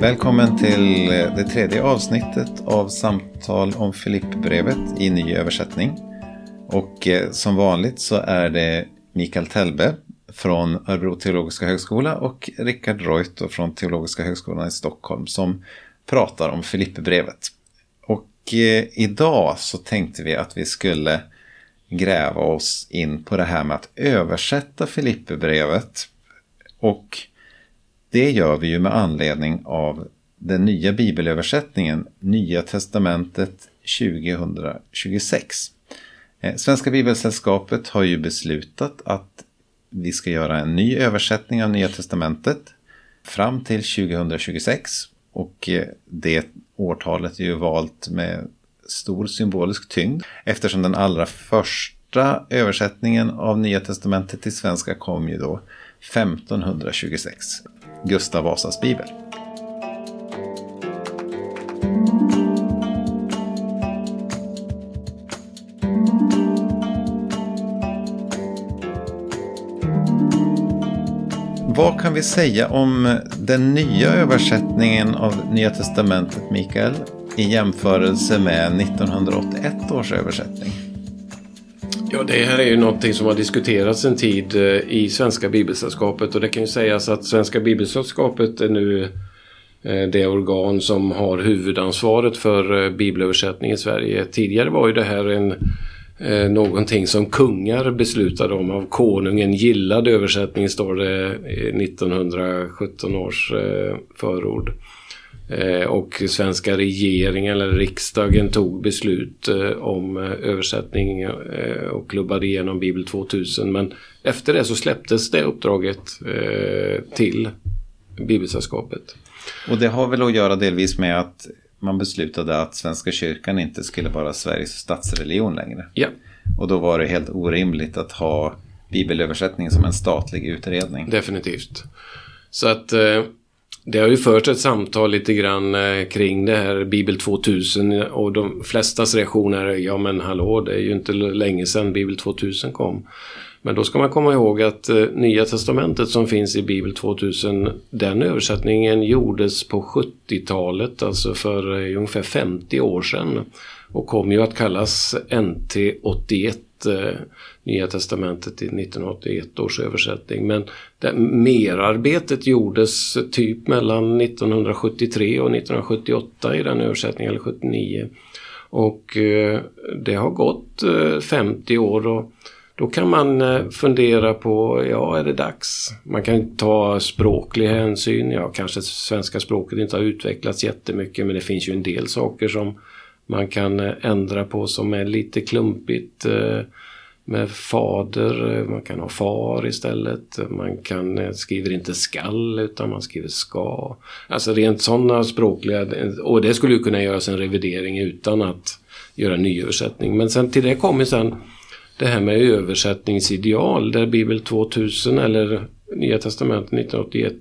Välkommen till eh, det tredje avsnittet av samtal om Filippbrevet i ny översättning. Och eh, som vanligt så är det Mikael Telbe från Örebro teologiska högskola och Rickard Reuter från Teologiska högskolan i Stockholm som pratar om Filippbrevet. Och eh, idag så tänkte vi att vi skulle gräva oss in på det här med att översätta Filipperbrevet. Och det gör vi ju med anledning av den nya bibelöversättningen Nya Testamentet 2026. Eh, svenska Bibelsällskapet har ju beslutat att vi ska göra en ny översättning av Nya Testamentet fram till 2026. Och eh, det årtalet är ju valt med stor symbolisk tyngd eftersom den allra första översättningen av Nya Testamentet till svenska kom ju då 1526. Gustav Vasas bibel. Vad kan vi säga om den nya översättningen av Nya Testamentet, Mikael, i jämförelse med 1981 års översättning? Ja, det här är ju någonting som har diskuterats en tid eh, i Svenska Bibelsällskapet och det kan ju sägas att Svenska Bibelsällskapet är nu eh, det organ som har huvudansvaret för eh, bibelöversättning i Sverige. Tidigare var ju det här en någonting som kungar beslutade om av konungen gillad översättning står det i 1917 års förord. Eh, och svenska regeringen eller riksdagen tog beslut eh, om eh, översättning och klubbade igenom Bibel 2000. Men efter det så släpptes det uppdraget till Bibelsällskapet. Och det har väl att göra delvis med att man beslutade att Svenska kyrkan inte skulle vara Sveriges statsreligion längre. Ja, Och då var det helt orimligt att ha bibelöversättningen som en statlig utredning. definitivt. Så att det har ju förts ett samtal lite grann eh, kring det här Bibel 2000 och de flestas reaktioner är ja men hallå det är ju inte länge sedan Bibel 2000 kom. Men då ska man komma ihåg att eh, Nya Testamentet som finns i Bibel 2000 den översättningen gjordes på 70-talet, alltså för eh, ungefär 50 år sedan. Och kom ju att kallas NT 81 Nya Testamentet i 1981 års översättning. Men det, merarbetet gjordes typ mellan 1973 och 1978 i den översättningen, eller 79. Och eh, det har gått eh, 50 år och då kan man eh, fundera på, ja är det dags? Man kan ta språklig hänsyn, ja kanske svenska språket inte har utvecklats jättemycket men det finns ju en del saker som man kan eh, ändra på som är lite klumpigt. Eh, med fader, man kan ha far istället. Man kan, skriver inte skall utan man skriver ska. Alltså rent sådana språkliga, och det skulle ju kunna göras en revidering utan att göra en nyöversättning. Men sen till det kommer sen det här med översättningsideal där Bibel 2000 eller Nya Testamentet 1981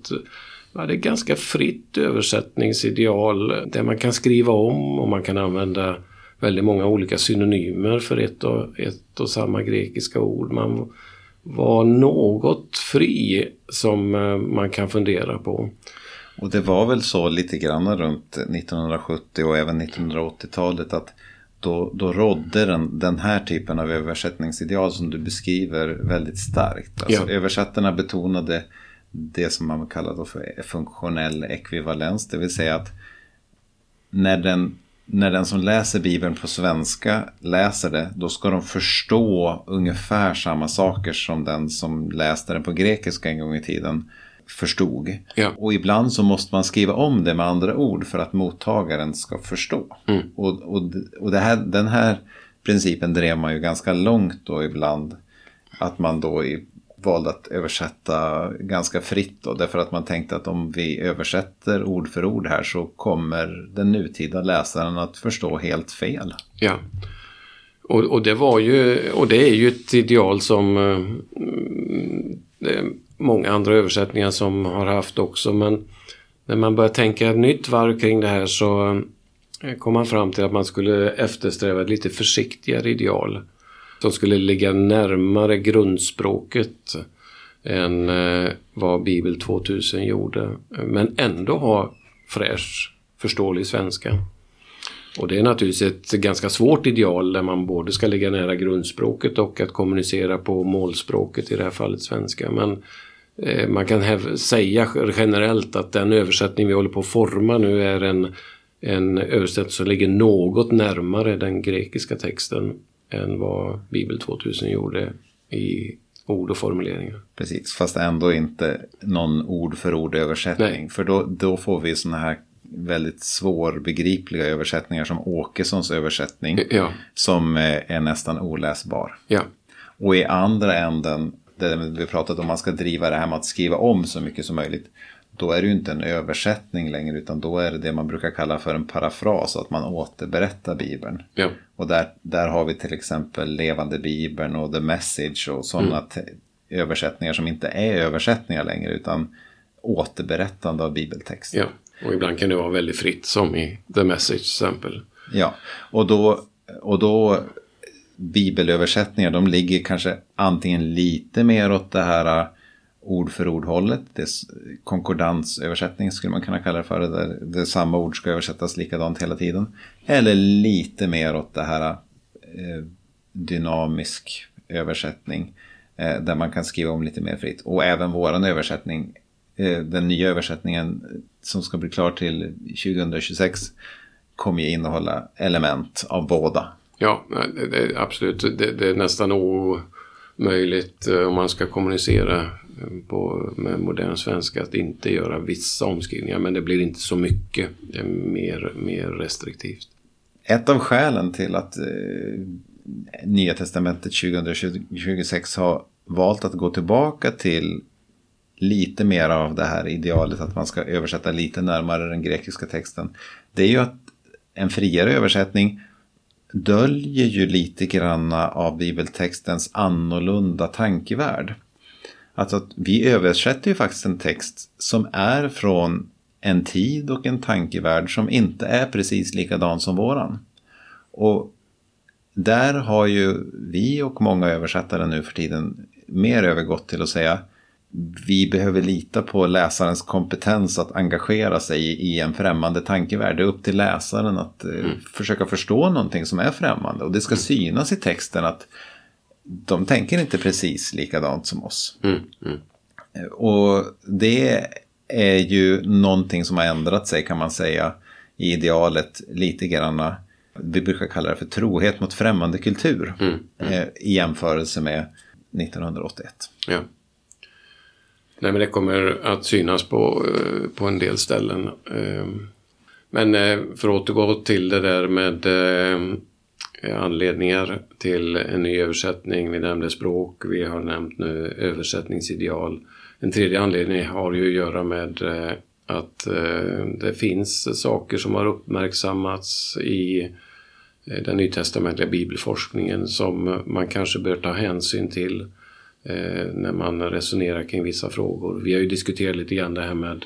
Ja, ganska fritt översättningsideal där man kan skriva om och man kan använda väldigt många olika synonymer för ett och, ett och samma grekiska ord. Man var något fri som eh, man kan fundera på. Och det var väl så lite grann runt 1970 och även 1980-talet att då, då rådde den, den här typen av översättningsideal som du beskriver väldigt starkt. Alltså, Ja. Översättarna betonade det som man kallar för funktionell ekvivalens, det vill säga att när den, när den som läser Bibeln på svenska läser det, då ska de förstå ungefär samma saker som den som läste den på grekiska en gång i tiden förstod. Ja. Och ibland så måste man skriva om det med andra ord för att mottagaren ska förstå. Och, och, och det här, den här principen drev man ju ganska långt då ibland. Att man då i, valde att översätta ganska fritt då. Därför att man tänkte att om vi översätter ord för ord här så kommer den nutida läsaren att förstå helt fel. Ja. Och, och det var ju, och det är ju ett ideal som eh, många andra översättningar som har haft också. Men när man börjar tänka ett nytt varv kring det här så eh, kom man fram till att man skulle eftersträva ett lite försiktigare ideal. Som skulle ligga närmare grundspråket än eh, vad Bibel 2000 gjorde. Men ändå ha fräsch, förståelig svenska. Och det är naturligtvis ett ganska svårt ideal där man både ska ligga nära grundspråket och att kommunicera på målspråket, i det här fallet svenska. Men eh, man kan säga generellt att den översättning vi håller på att forma nu är en, en översättning som ligger något närmare den grekiska texten än vad Bibel 2000 gjorde i ord och formuleringar. Precis, fast ändå inte någon ord för ord översättning. För då, då får vi sådana här väldigt svårbegripliga översättningar som Åkessons översättning. Ja. Som eh, är nästan oläsbar. Ja. Och i andra änden, där vi pratat om man ska driva det här med att skriva om så mycket som möjligt. Då är det ju inte en översättning längre utan då är det det man brukar kalla för en parafras. Att man återberättar Bibeln. Ja. Och där, där har vi till exempel Levande Bibeln och The Message och sådana mm. översättningar som inte är översättningar längre utan återberättande av bibeltext. Ja, och ibland kan det vara väldigt fritt som i The Message till exempel. Ja, och då, och då bibelöversättningar de ligger kanske antingen lite mer åt det här ord för ord hållet. Det är konkordansöversättning skulle man kunna kalla det för. Där, där samma ord ska översättas likadant hela tiden. Eller lite mer åt det här eh, dynamisk översättning. Eh, där man kan skriva om lite mer fritt. Och även våran översättning Eh, den nya översättningen eh, som ska bli klar till 2026 kommer ju innehålla element av båda. Ja, eh, det, absolut. Det, det, är nästan omöjligt eh, om man ska kommunicera på, med modern svenska att inte göra vissa omskrivningar. Men det blir inte så mycket. Det är mer, mer restriktivt. Ett av skälen till att eh, Nya Testamentet 2026 har valt att gå tillbaka till lite mer av det här idealet att man ska översätta lite närmare den grekiska texten. Det är ju att en friare översättning döljer ju lite granna av bibeltextens annorlunda tankevärld. Alltså att vi översätter ju faktiskt en text som är från en tid och en tankevärld som inte är precis likadan som våran. Och där har ju vi och många översättare nu för tiden mer övergått till att säga vi behöver lita på läsarens kompetens att engagera sig i en främmande tankevärld. Det är upp till läsaren att eh, mm. försöka förstå någonting som är främmande. Och det ska mm. synas i texten att de tänker inte precis likadant som oss. Mm. Mm. Och det är ju någonting som har ändrat sig kan man säga i idealet lite grann. Vi brukar kalla det för trohet mot främmande kultur mm. Mm. Eh, i jämförelse med 1981. Ja. Nej, men det kommer att synas på, eh, på en del ställen. Men eh, för att återgå till det där med eh, anledningar till en ny översättning. Vi nämnde språk, vi har nämnt nu översättningsideal. En tredje anledning har ju att göra med eh, att eh, det finns saker som har uppmärksammats i eh, den nytestamentliga bibelforskningen som man kanske bör ta hänsyn till när man resonerar kring vissa frågor. Vi har ju diskuterat lite grann det här med,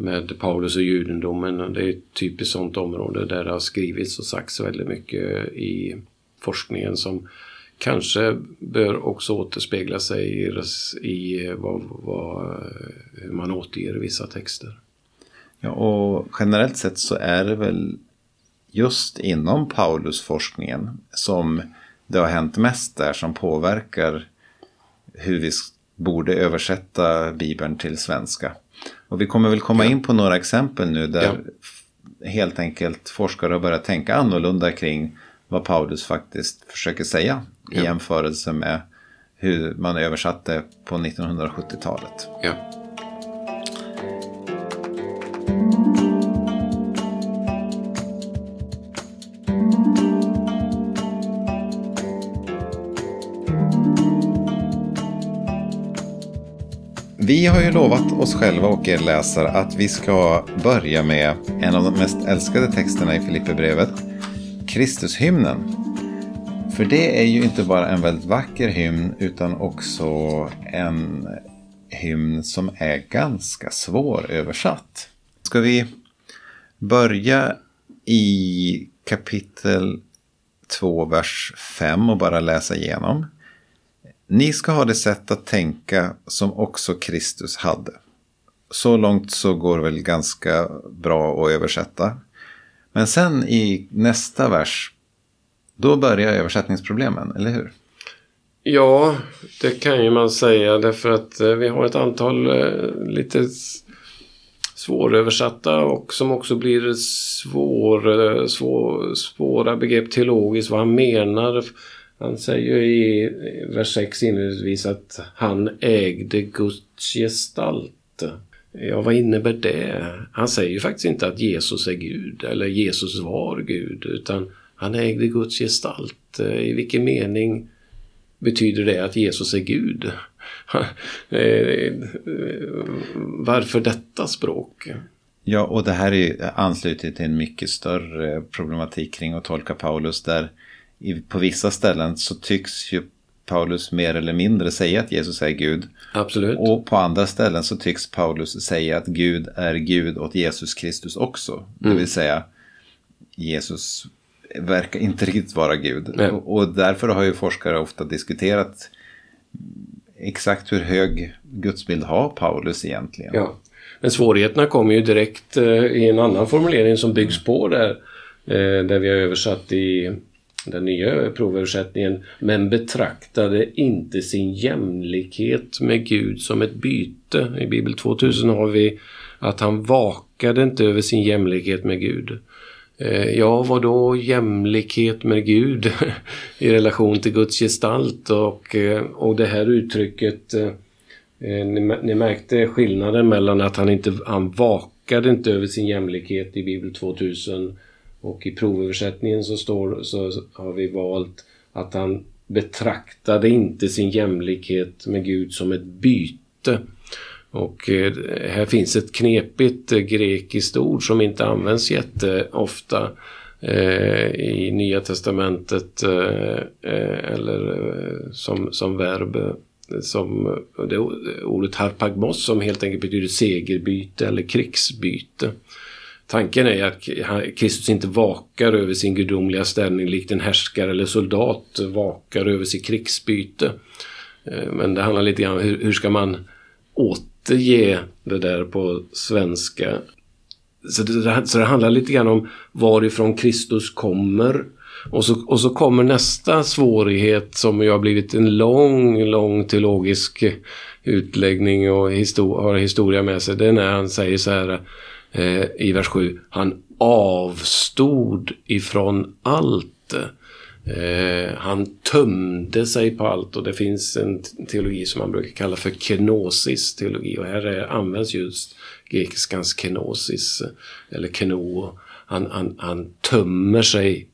med Paulus och judendomen. Det är ett typiskt sådant område där det har skrivits och sagts väldigt mycket i forskningen som kanske bör också återspegla sig i, i eh, vad, vad, eh, hur man återger vissa texter. Ja, och generellt sett så är det väl just inom Paulusforskningen som det har hänt mest där som påverkar hur vi borde översätta Bibeln till svenska. Och vi kommer väl komma in på några exempel nu där ja. helt enkelt forskare har börjat tänka annorlunda kring vad Paulus faktiskt försöker säga ja. i jämförelse med hur man översatte på 1970-talet. Vi har ju lovat oss själva och er läsare att vi ska börja med en av de mest älskade texterna i Filipperbrevet, Kristushymnen. För det är ju inte bara en väldigt vacker hymn utan också en hymn som är ganska svåröversatt. Ska vi börja i kapitel 2, vers 5 och bara läsa igenom. Ni ska ha det sätt att tänka som också Kristus hade. så långt så går det väl ganska bra att översätta. Men sen i nästa vers, då börjar översättningsproblemen, eller hur? Ja, det kan ju man säga därför att eh, vi har ett antal eh, lite svåröversatta och som också blir svår, eh, svår, svåra begrepp teologiskt vad han menar. Han säger ju i vers 6 inledningsvis att han ägde Guds gestalt. Ja, vad innebär det? Han säger ju faktiskt inte att Jesus är Gud eller Jesus var Gud utan han ägde Guds gestalt. Eh, I vilken mening betyder det att Jesus är Gud? Eh, varför detta språk? Ja, och det här är anslutet till en mycket större problematik kring att tolka Paulus där på vissa ställen så tycks ju Paulus mer eller mindre säga att Jesus är Gud. Absolut. Och på andra ställen så tycks Paulus säga att Gud är Gud åt Jesus Kristus också. Mm. Det vill säga Jesus verkar inte riktigt vara Gud. Och, och, därför har ju forskare ofta diskuterat exakt hur hög gudsbild har Paulus egentligen. Ja. Men svårigheterna kommer ju direkt eh, i en annan formulering som byggs på där. Eh, där vi har översatt i den nya provöversättningen. Men betraktade inte sin jämlikhet med Gud som ett byte. I Bibel 2000 har vi att han vakade inte över sin jämlikhet med Gud. Eh, ja, vad då jämlikhet med Gud i relation till Guds gestalt och, eh, och det här uttrycket eh, ni, ni märkte skillnaden mellan att han inte han vakade inte över sin jämlikhet i Bibel 2000 och i provöversättningen så, står, så har vi valt att han betraktade inte sin jämlikhet med Gud som ett byte. Och eh, här finns ett knepigt eh, grekiskt ord som inte används jätteofta eh, i Nya Testamentet eller som, som verb. Som det ordet harpagmos som helt enkelt betyder segerbyte eller krigsbyte. Tanken är att Kristus inte vakar över sin gudomliga ställning likt en härskare eller soldat vakar över sitt krigsbyte. Eh, men det handlar lite grann om hur, hur ska man återge det där på svenska. Så det, så det handlar lite grann om varifrån Kristus kommer. Och så, och så kommer nästa svårighet som ju har blivit en lång, lång teologisk utläggning och histor har historia med sig. Det är när han säger så här eh, i vers 7. Han avstod ifrån allt Eh, han tömde sig på allt och det finns en teologi som man brukar kalla för kenosis teologi och här är, används just grekiskans kenosis eller keno. Han, han, han tömmer sig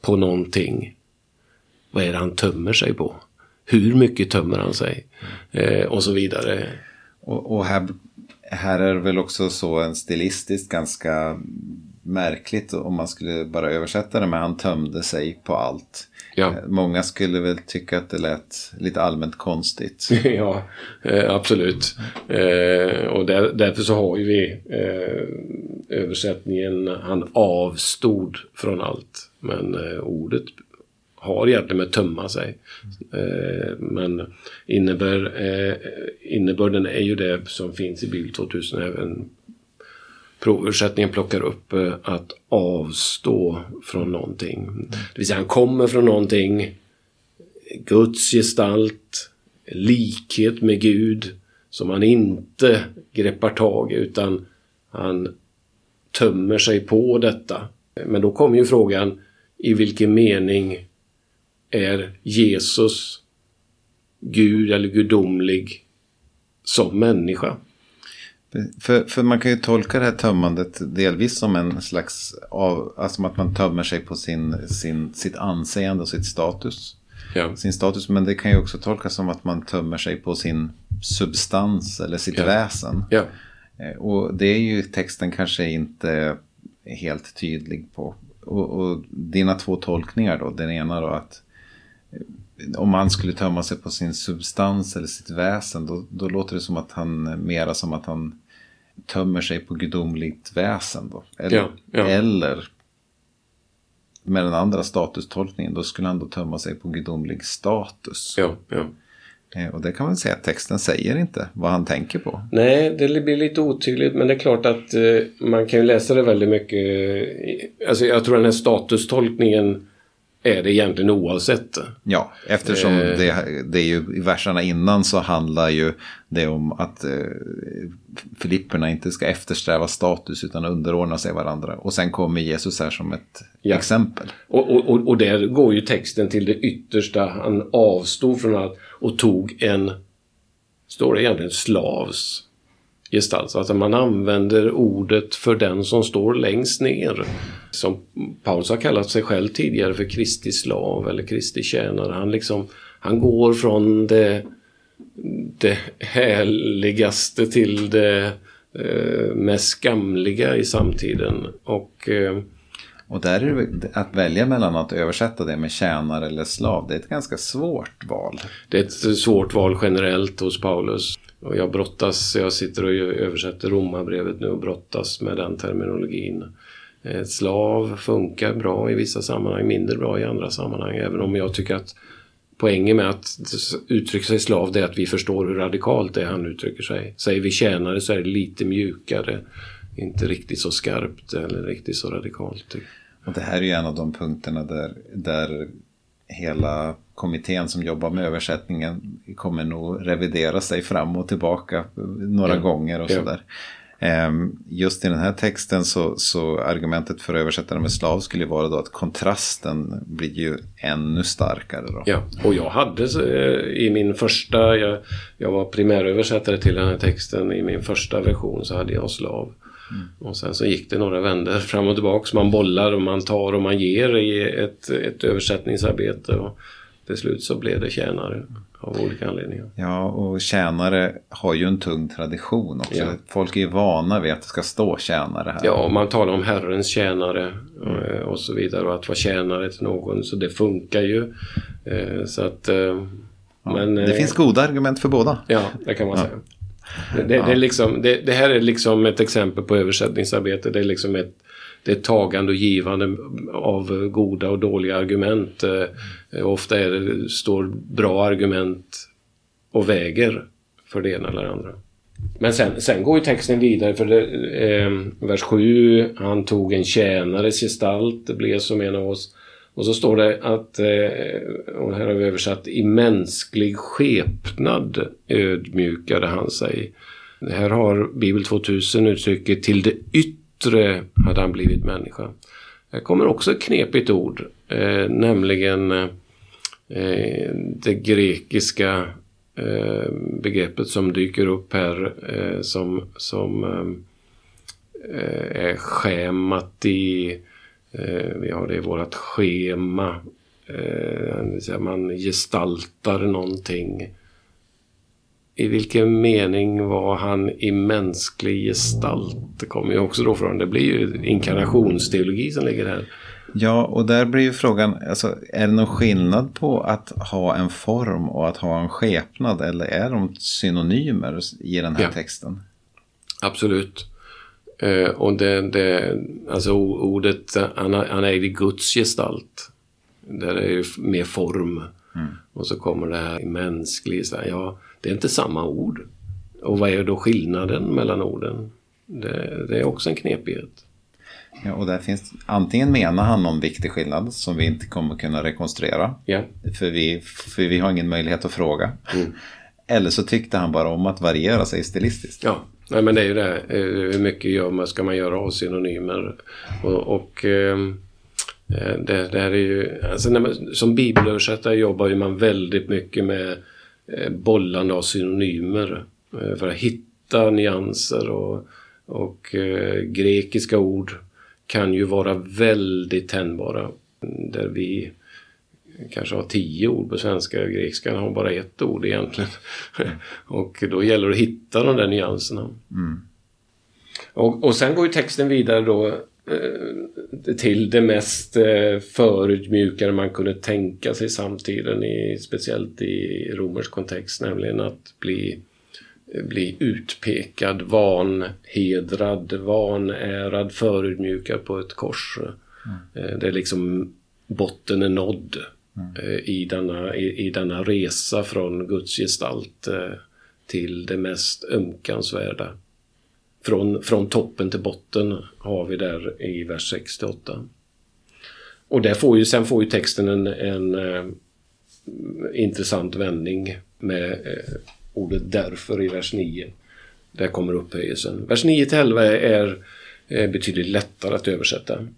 på någonting. Vad är det han tömmer sig på? Hur mycket tömmer han sig? Eh, och så vidare. Och, och här, här är det väl också så en stilistiskt ganska märkligt om man skulle bara översätta det med han tömde sig på allt. Ja. Många skulle väl tycka att det lät lite allmänt konstigt. ja, eh, absolut. Eh, och där, därför så har ju vi eh, översättningen han avstod från allt. Men ordet har egentligen med tömma sig. Eh, men innebär, eh, innebörden är ju det som finns i bild 2000 även provöversättningen plockar upp eh, att avstå från någonting. Det vill säga han kommer från någonting, Guds gestalt, likhet med Gud som han inte greppar tag i utan han tömmer sig på detta. Men då kommer ju frågan i vilken mening är Jesus Gud eller gudomlig som människa? För, för man kan ju tolka det här tömmandet delvis som en slags av, alltså att man tömmer sig på sin, sin, sitt anseende och sitt status. Ja. Sin status, men det kan ju också tolkas som att man tömmer sig på sin substans eller sitt ja. väsen. Ja. Eh, och det är ju texten kanske inte helt tydlig på. Och, och dina två tolkningar då, den ena då att om man skulle tömma sig på sin substans eller sitt väsen då, då låter det som att han mera som att han tömmer sig på gudomligt väsen då. Eller, ja, ja. eller med den andra statustolkningen, då skulle han då tömma sig på gudomlig status. Ja, ja. Eh, och det kan man säga att texten säger inte vad han tänker på. Nej, det blir lite otydligt men det är klart att eh, man kan ju läsa det väldigt mycket. eh, Alltså jag tror den här statustolkningen är det egentligen oavsett. Ja, eftersom Eh. det, det är ju i verserna innan så handlar ju det om att eh, Filipperna inte ska eftersträva status utan underordna sig varandra. Och sen kommer Jesus här som ett Ja. exempel. Och, och, och, där går ju texten till det yttersta. Han avstod från allt och tog en, står det egentligen, slavs gestalt. Alltså man använder ordet för den som står längst ner. Som Paulus har kallat sig själv tidigare för Kristi slav eller Kristi tjänare. Han, liksom, han går från det, det härligaste till det eh, mest skamliga i samtiden. Och eh, Och där är det att välja mellan att översätta det med tjänare eller slav. Det är ett ganska svårt val. Det är ett svårt val generellt hos Paulus. Och jag brottas, jag sitter och översätter romabrevet nu och brottas med den terminologin. Slav funkar bra i vissa sammanhang, mindre bra i andra sammanhang. Även om jag tycker att poängen med att uttrycka sig slav det är att vi förstår hur radikalt det är han uttrycker sig. Säger vi tjänare så är det lite mjukare. Inte riktigt så skarpt eller riktigt så radikalt. Och det här är ju en av de punkterna där, där hela kommittén som jobbar med översättningen kommer nog revidera sig fram och tillbaka några Ja. gånger och sådär. Ehm, Just i den här texten så, så argumentet för översättaren med slav skulle vara då att kontrasten blir ju ännu starkare då. Ja, och jag hade eh, i min första, jag, jag var primäröversättare till den här texten, i min första version så hade jag slav. Och sen så gick det några vändor fram och tillbaks. Man bollar och man tar och man ger i ett, ett översättningsarbete. Och till slut så blev det tjänare av olika anledningar. Ja, och tjänare har ju en tung tradition också. Ja. Folk är ju vana vid att det ska stå tjänare här. Ja, man talar om Herrens tjänare eh, och så vidare och att vara tjänare till någon. Så det funkar ju. Eh, Så att... eh, Men, det finns goda argument för båda. Ja, det kan man säga. Det, det, liksom, det, det här är liksom ett exempel på översättningsarbete. Det är liksom ett, det är tagande och givande av goda och dåliga argument. Eh, Ofta är det, står bra argument och väger för det ena eller det andra. Men sen, sen går ju texten vidare för det, eh, vers 7, han tog en tjänares gestalt, det blev som en av oss. Och så står det att, eh, och här har vi översatt, i mänsklig skepnad ödmjukade han sig. Här har Bibel 2000 uttrycket till det yttre hade han blivit människa. Här kommer också ett knepigt ord, eh, nämligen eh, det grekiska eh, begreppet som dyker upp här eh, som, som eh, eh är schemat i, eh, vi har det i vårt schema, eh, man gestaltar någonting. I vilken mening var han i mänsklig gestalt? Det kommer ju också då från, det blir ju inkarnationsteologi som ligger här. Ja, och där blir ju frågan, alltså, är det någon skillnad på att ha en form och att ha en skepnad eller är de synonymer i den här Ja. texten? Absolut. Eh, och det, det, alltså ordet, han, han ägde Guds gestalt. Där är ju f- mer form. Och så kommer det här mänsklig, så här, ja, det är inte samma ord. Och vad är då skillnaden mellan orden? Det, det är också en knepighet. Ja, och där finns, antingen menar han någon viktig skillnad som vi inte kommer kunna rekonstruera. Ja, För vi, för vi har ingen möjlighet att fråga. Mm. Eller så tyckte han bara om att variera sig stilistiskt. ja. Nej, men det är ju det. eh, Hur mycket gör man, ska man göra av synonymer? Och, och ehm, eh, det, det här är ju, alltså man, som bibelöversättare jobbar ju man väldigt mycket med bollande av synonymer eh, för att hitta nyanser och, och eh, grekiska ord kan ju vara väldigt tänjbara. Där vi kanske har tio ord på svenska. Grekiskan har bara ett ord egentligen. och då gäller det att hitta de där nyanserna. Och, och sen går ju texten vidare då eh, till det mest eh, förutmjukade man kunde tänka sig samtiden, i, speciellt i romersk kontext, nämligen att bli, bli utpekad, vanhedrad, vanärad, förutmjukad på ett kors. Eh, det är liksom botten är nådd. mm. i, denna, i, i denna resa från Guds gestalt till det mest ömkansvärda. Från, från toppen till botten har vi där i vers 68. Och där får ju, sen får ju texten en, en eh, intressant vändning med eh, ordet därför i vers 9. Där kommer upphöjelsen. Vers 9 till 11 är eh, betydligt lättare att översätta.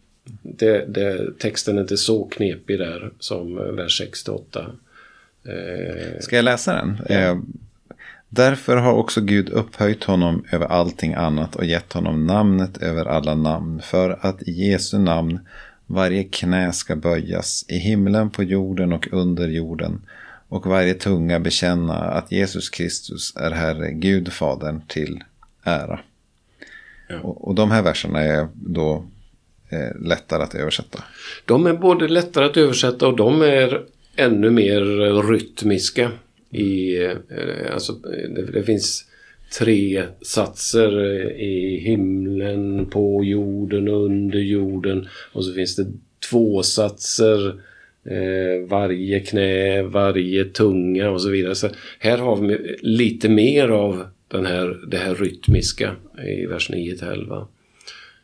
Det, det, texten är inte så knepig där som vers 68. Eh, Ska jag läsa den? Ja. Därför har också Gud upphöjt honom över allting annat och gett honom namnet över alla namn, för att i Jesu namn varje knä ska böjas, i himlen, på jorden och under jorden, och varje tunga bekänna att Jesus Kristus är Herre, Gud Fadern till ära. Ja. Och, och, de här verserna är då eh, lättare att översätta. De är både lättare att översätta och de är ännu mer rytmiska. I, eh, alltså, det, det, finns tre satser i himlen, på jorden, under jorden och så finns det två satser eh, varje knä, varje tunga och så vidare. Så här har vi lite mer av den här, det här rytmiska i vers 9 till 11.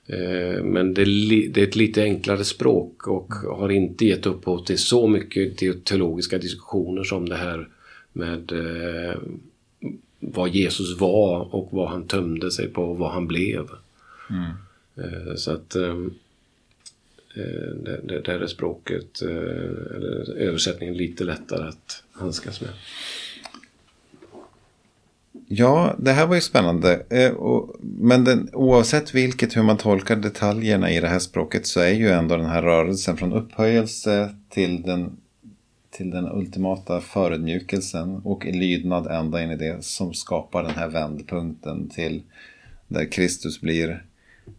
Eh, men det är, ett lite enklare språk och har inte gett upphov till så mycket teologiska diskussioner som det här med eh, vad Jesus var och vad han tömde sig på och vad han blev. Mm. Eh, så att eh, eh det, det, där är språket, eh, eller översättningen lite lättare att handskas med. Ja, det här var ju spännande. Eh, men den, oavsett vilket hur man tolkar detaljerna i det här språket så är ju ändå den här rörelsen från upphöjelse till den till den ultimata förödmjukelsen och i lydnad ända in i det som skapar den här vändpunkten till där Kristus blir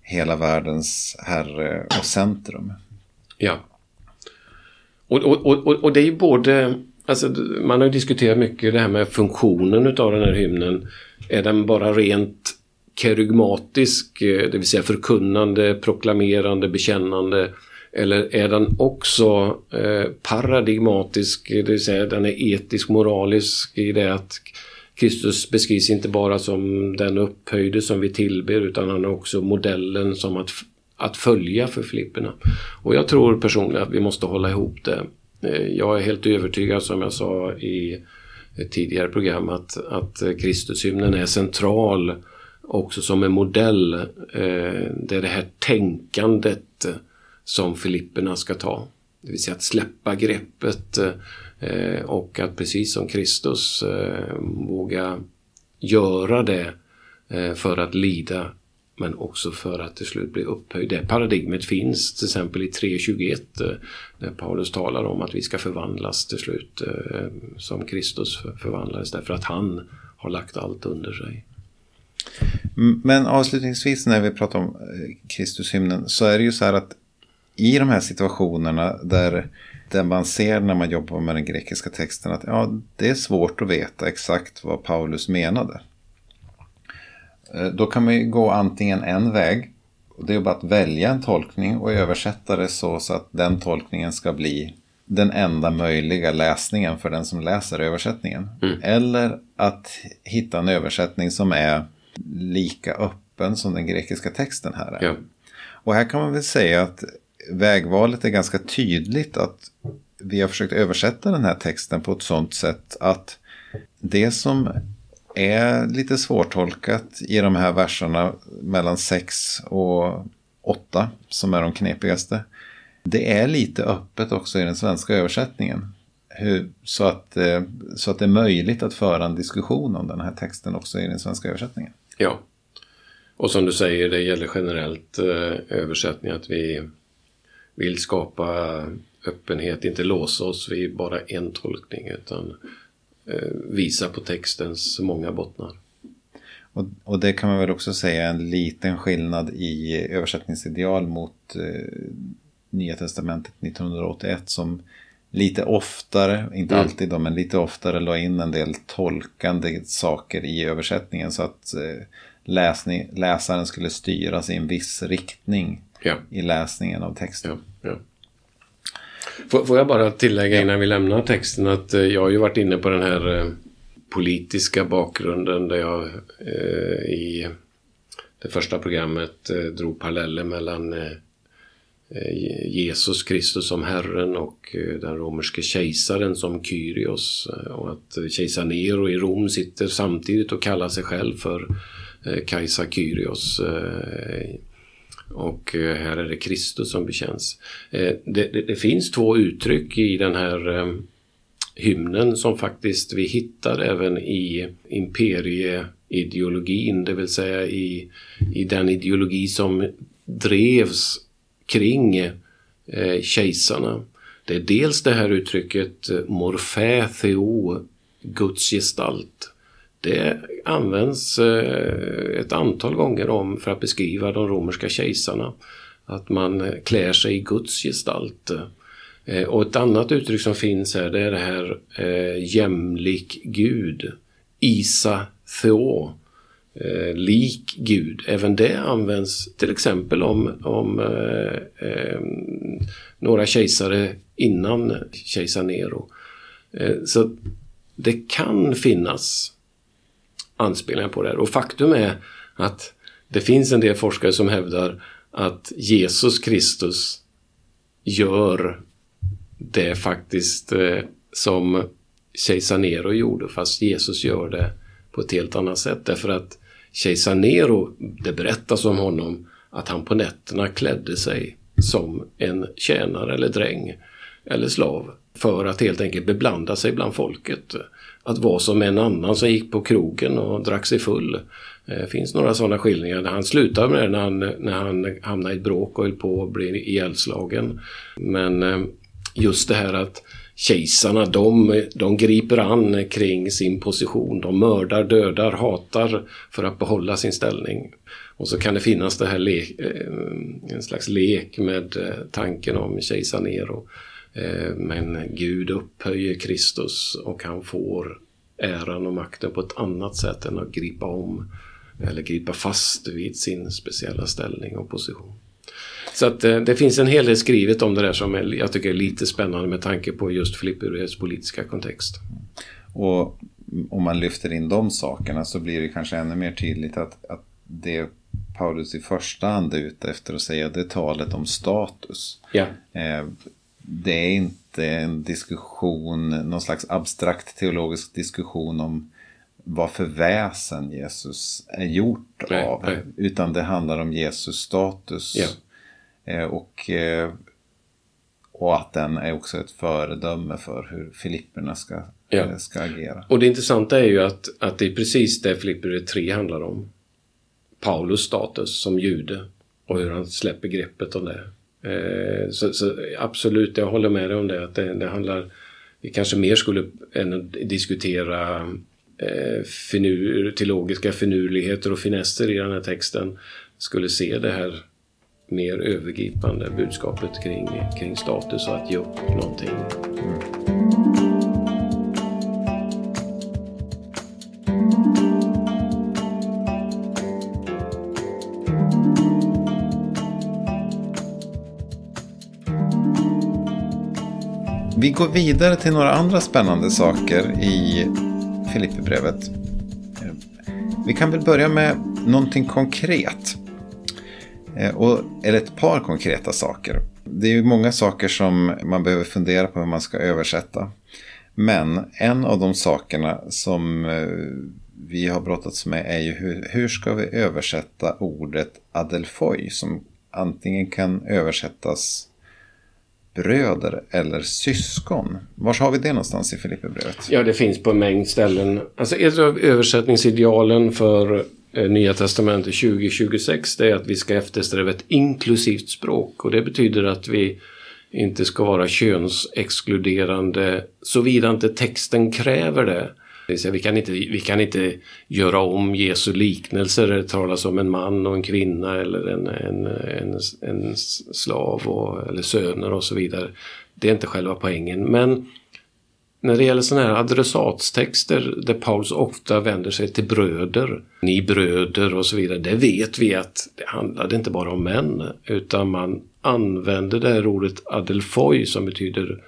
hela världens herre och centrum. Ja. Och, och, och, och det är ju både, alltså man har ju diskuterat mycket det här med funktionen utav den här hymnen. Är den bara rent kerygmatisk, eh, det vill säga förkunnande, proklamerande, bekännande eller är den också eh, paradigmatisk, det vill säga den är etisk, moralisk i det att Kristus beskrivs inte bara som den upphöjde som vi tillber utan han är också modellen som att, att följa för Filipperna. Och jag tror personligen att vi måste hålla ihop det. Eh, jag är helt övertygad som jag sa i ett tidigare program att, att Kristushymnen är central också som en modell eh, där det här tänkandet som Filipperna ska ta. Det vill säga att släppa greppet eh, och att precis som Kristus eh, våga göra det eh, för att lida men också för att till slut bli upphöjd. Det paradigmet finns till exempel i 3.21 där Paulus talar om att vi ska förvandlas till slut som Kristus förvandlades därför att han har lagt allt under sig. Men avslutningsvis när vi pratar om Kristushymnen så är det ju så här att i de här situationerna där, där man ser när man jobbar med den grekiska texten att ja, det är svårt att veta exakt vad Paulus menade. Eh, då kan man ju gå antingen en väg, och det är bara att välja en tolkning och översätta det så, så att den tolkningen ska bli den enda möjliga läsningen för den som läser översättningen. Mm. Eller att hitta en översättning som är lika öppen som den grekiska texten här är. Ja. Och här kan man väl säga att vägvalet är ganska tydligt att vi har försökt översätta den här texten på ett sådant sätt att det som är lite svårtolkat i de här verserna mellan 6 och 8 som är de knepigaste. Det är lite öppet också i den svenska översättningen. Hur, så, att, eh, så att det är möjligt att föra en diskussion om den här texten också i den svenska översättningen. Ja, och som du säger, det gäller generellt eh, översättning att vi vill skapa öppenhet, inte låsa oss vid bara en tolkning utan eh, visa på textens många bottnar. Och, och, det kan man väl också säga en liten skillnad i översättningsideal mot eh, Nya Testamentet 1981 som lite oftare, inte mm. alltid då, men lite oftare la in en del tolkande saker i översättningen så att eh, läsning, läsaren skulle styras i en viss riktning ja. i läsningen av texten. Ja, ja. Får, får jag bara tillägga innan vi lämnar texten att eh, jag har ju varit inne på den här eh, politiska bakgrunden där jag eh, i det första programmet eh, drog paralleller mellan eh, eh, Jesus Kristus som Herren och den romerske kejsaren som Kyrios. Och att kejsar Nero i Rom sitter samtidigt och kallar sig själv för kejsar Kyrios. Och eh, här är det Kristus som bekänns. Eh, det, det, det finns två uttryck i den här eh, hymnen som faktiskt vi hittar även i imperieideologin, det vill säga i, i den ideologi som drevs kring eh, kejsarna. Det är dels det här uttrycket morfä theo, Guds gestalt. Det används eh, ett antal gånger om för att beskriva de romerska kejsarna. Att man eh, klär sig i Guds gestalt. Eh, och ett annat uttryck som finns här det är det här jämlik Gud. Isa Theo. Lik Gud. Även det används till exempel om, om eh, några kejsare innan kejsar Nero. Så det kan finnas anspelningar på det här. Och faktum är att det finns en del forskare som hävdar att Jesus Kristus gör det faktiskt eh, som kejsar Nero gjorde fast Jesus gör det på ett helt annat sätt. Därför att kejsar Nero, det berättas om honom att han på nätterna klädde sig som en tjänare eller dräng eller slav för att helt enkelt beblanda sig bland folket. Att vara som en annan som gick på krogen och drack sig full. Det finns några sådana skildringar. Han slutade med det när han, när han hamnade i ett bråk och höll på att bli ihjälslagen. Men eh, just det här att kejsarna de, de griper an kring sin position. De mördar, dödar, hatar för att behålla sin ställning. Och så kan det finnas det här le eh, en slags lek med tanken om kejsar Nero. Eh, men Gud upphöjer Kristus och han får äran och makten på ett annat sätt än att gripa om eller gripa fast vid sin speciella ställning och position. Så att eh, det finns en hel del skrivet om det där som jag tycker är lite spännande med tanke på just Filippius politiska kontext. Och om man lyfter in de sakerna så blir det kanske ännu mer tydligt att, att det Paulus i första hand är ute efter att säga det är talet om status. Ja. Eh, det är inte en diskussion, någon slags abstrakt teologisk diskussion om vad för väsen Jesus är gjort nej, av. Nej. Utan det handlar om Jesus status. Ja. Eh, och, eh, och att den är också ett föredöme för hur Filipperna ska, ja. Eh, ska agera. Och det intressanta är ju att, att det är precis det Filipper 3 handlar om. Paulus status som jude och hur han släpper greppet om det. Eh, så, så, absolut, jag håller med dig om det. Att det, det handlar, vi kanske mer skulle än att diskutera eh, finur, teologiska finurligheter och finesser i den här texten skulle se det här mer övergripande budskapet kring, kring status och att ge upp någonting. Mm. Vi går vidare till några andra spännande saker i Filipperbrevet. Vi kan väl börja med någonting konkret. Eh, och, eller ett par konkreta saker. Det är ju många saker som man behöver fundera på hur man ska översätta. Men en av de sakerna som eh, vi har brottats med är ju hur, hur ska vi översätta ordet adelfoj som antingen kan översättas bröder eller syskon. Var har vi det någonstans i Filipperbrevet? Ja, det finns på en mängd ställen. Alltså ett av översättningsidealen för Eh, Nya Testamentet 2026 det är att vi ska eftersträva ett inklusivt språk och det betyder att vi inte ska vara könsexkluderande såvida inte texten kräver det. Vi kan, inte, vi kan inte göra om Jesu liknelser där det talas om en man och en kvinna eller en, en, en, en slav och, eller söner och så vidare. Det är inte själva poängen. Men när det gäller sådana här adressatstexter där Paulus ofta vänder sig till bröder, ni bröder och så vidare, det vet vi att det handlade inte bara om män utan man använde det här ordet adelfoi som betyder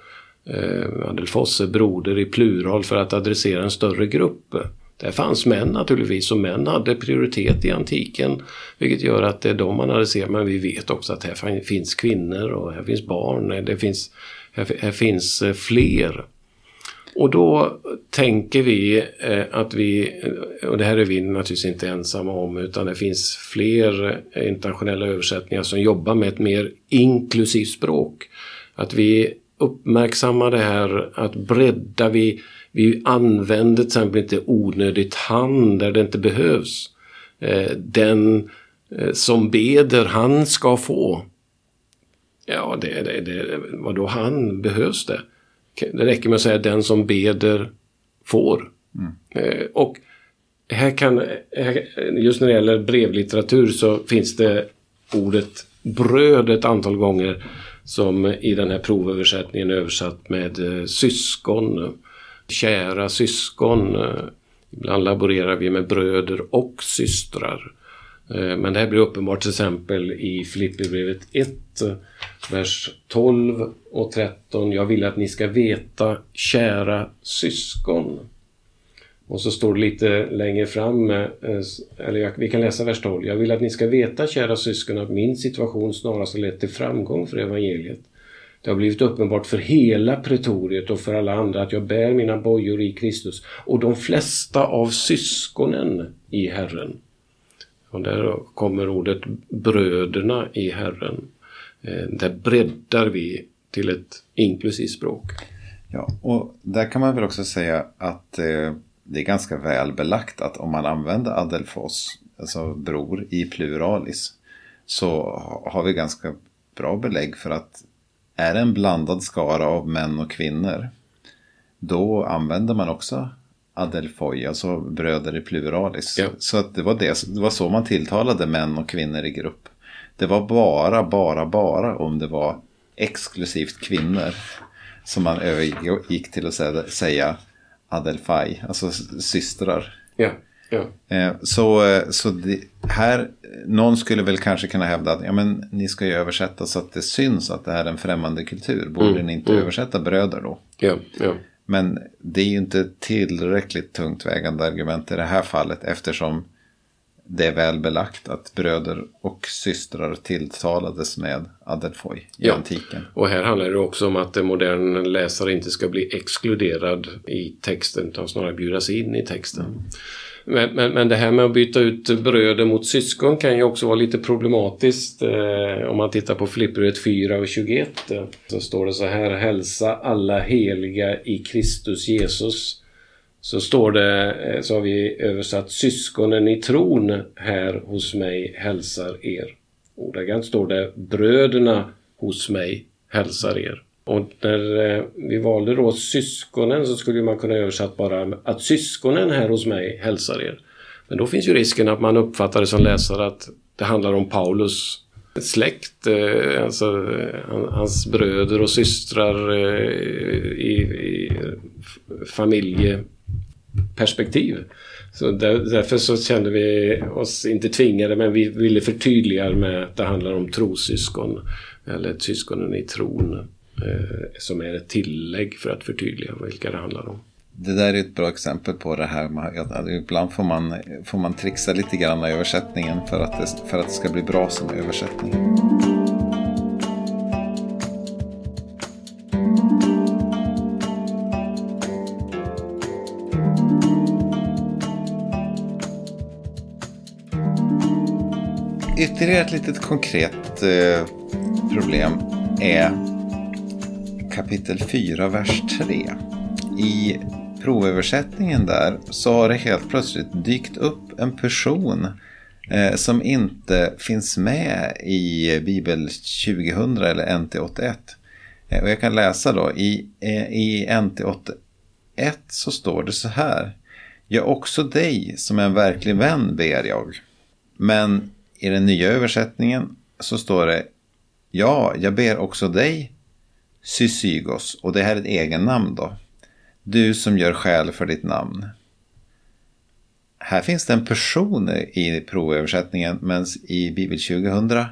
eh, adelfosse, broder i plural för att adressera en större grupp. Där fanns män naturligtvis och män hade prioritet i antiken vilket gör att det är de man adresserar men vi vet också att här finns kvinnor och här finns barn, det finns, här, här finns eh, fler. Och då tänker vi eh, att vi, eh, och det här är vi naturligtvis inte ensamma om, utan det finns fler internationella översättningar som jobbar med ett mer inklusivt språk. Att vi uppmärksammar det här att bredda, vi, vi använder till exempel inte onödigt han där det inte behövs. Eh, den eh, som beder, han ska få. Ja, det, det, det, vadå han? Behövs det? Det räcker med att säga den som beder får. Mm. Eh, och här kan, just när det gäller brevlitteratur så finns det ordet bröd ett antal gånger som i den här provöversättningen är översatt med eh, syskon, kära syskon. Ibland laborerar vi med bröder och systrar. Eh, men det här blir uppenbart till exempel i Filipperbrevet 1, vers 12 och 13. Jag vill att ni ska veta, kära syskon. Och så står det lite längre fram, eh, eller jag, vi kan läsa vers 12. Jag vill att ni ska veta, kära syskon, att min situation snarast har lett till framgång för evangeliet. Det har blivit uppenbart för hela pretoriet och för alla andra att jag bär mina bojor i Kristus och de flesta av syskonen i Herren. Och där kommer ordet bröderna i Herren. Eh, där breddar vi till ett inklusivt språk. Ja, och där kan man väl också säga att eh, det är ganska väl belagt att om man använder adelfos, alltså bror, i pluralis så har vi ganska bra belägg för att är det en blandad skara av män och kvinnor då använder man också adelfoi, alltså bröder i pluralis. Ja. Så att det, var det, det var så man tilltalade män och kvinnor i grupp. Det var bara, bara, bara om det var exklusivt kvinnor som man övergick till att säga, säga adelfai, alltså systrar. Ja. Ja. Eh, så, eh, så det, här, någon skulle väl kanske kunna hävda att ja, men, ni ska ju översätta så att det syns att det är en främmande kultur. Borde mm. ni inte mm. översätta bröder då? Ja, ja. Men det är ju inte tillräckligt tungt vägande argument i det här fallet eftersom det är väl belagt att bröder och systrar tilltalades med adelfoi i ja. antiken. Och här handlar det också om att en modern läsare inte ska bli exkluderad i texten utan snarare bjudas in i texten. Mm. Men, men, men, det här med att byta ut bröder mot syskon kan ju också vara lite problematiskt. Eh, om man tittar på Filipperbrevet 4 och 21 eh, så står det så här Hälsa alla heliga i Kristus Jesus. Så står det, eh, så har vi översatt syskonen i tron här hos mig hälsar er. Ordagrant står det bröderna hos mig hälsar er. Och när eh, vi valde då syskonen så skulle man kunna översatt bara att syskonen här hos mig hälsar er. Men då finns ju risken att man uppfattar det som läsare att det handlar om Paulus släkt, eh, alltså hans bröder och systrar i, i perspektiv. Så där, därför så kände vi oss inte tvingade men vi ville förtydliga med att det handlar om trosyskon eller syskonen i tron. Eh, som är ett tillägg för att förtydliga vilka det handlar om. Det där är ett bra exempel på det här med att ibland får man, får man trixa lite grann i översättningen för att, det, för att det ska bli bra som översättning. Ytterligare ett litet konkret eh, problem är kapitel 4, vers 3. I provöversättningen där så har det helt plötsligt dykt upp en person eh, som inte finns med i Bibel 2000 eller NT 81. Eh, och jag kan läsa då, i, eh, i NT 81 så står det så här. Jag också dig som en verklig vän ber jag. Men i den nya översättningen så står det Ja, jag ber också dig Sysygos, och det här är ett egen namn då. Du som gör skäl för ditt namn. Här finns det en person i provöversättningen men i Bibel 2000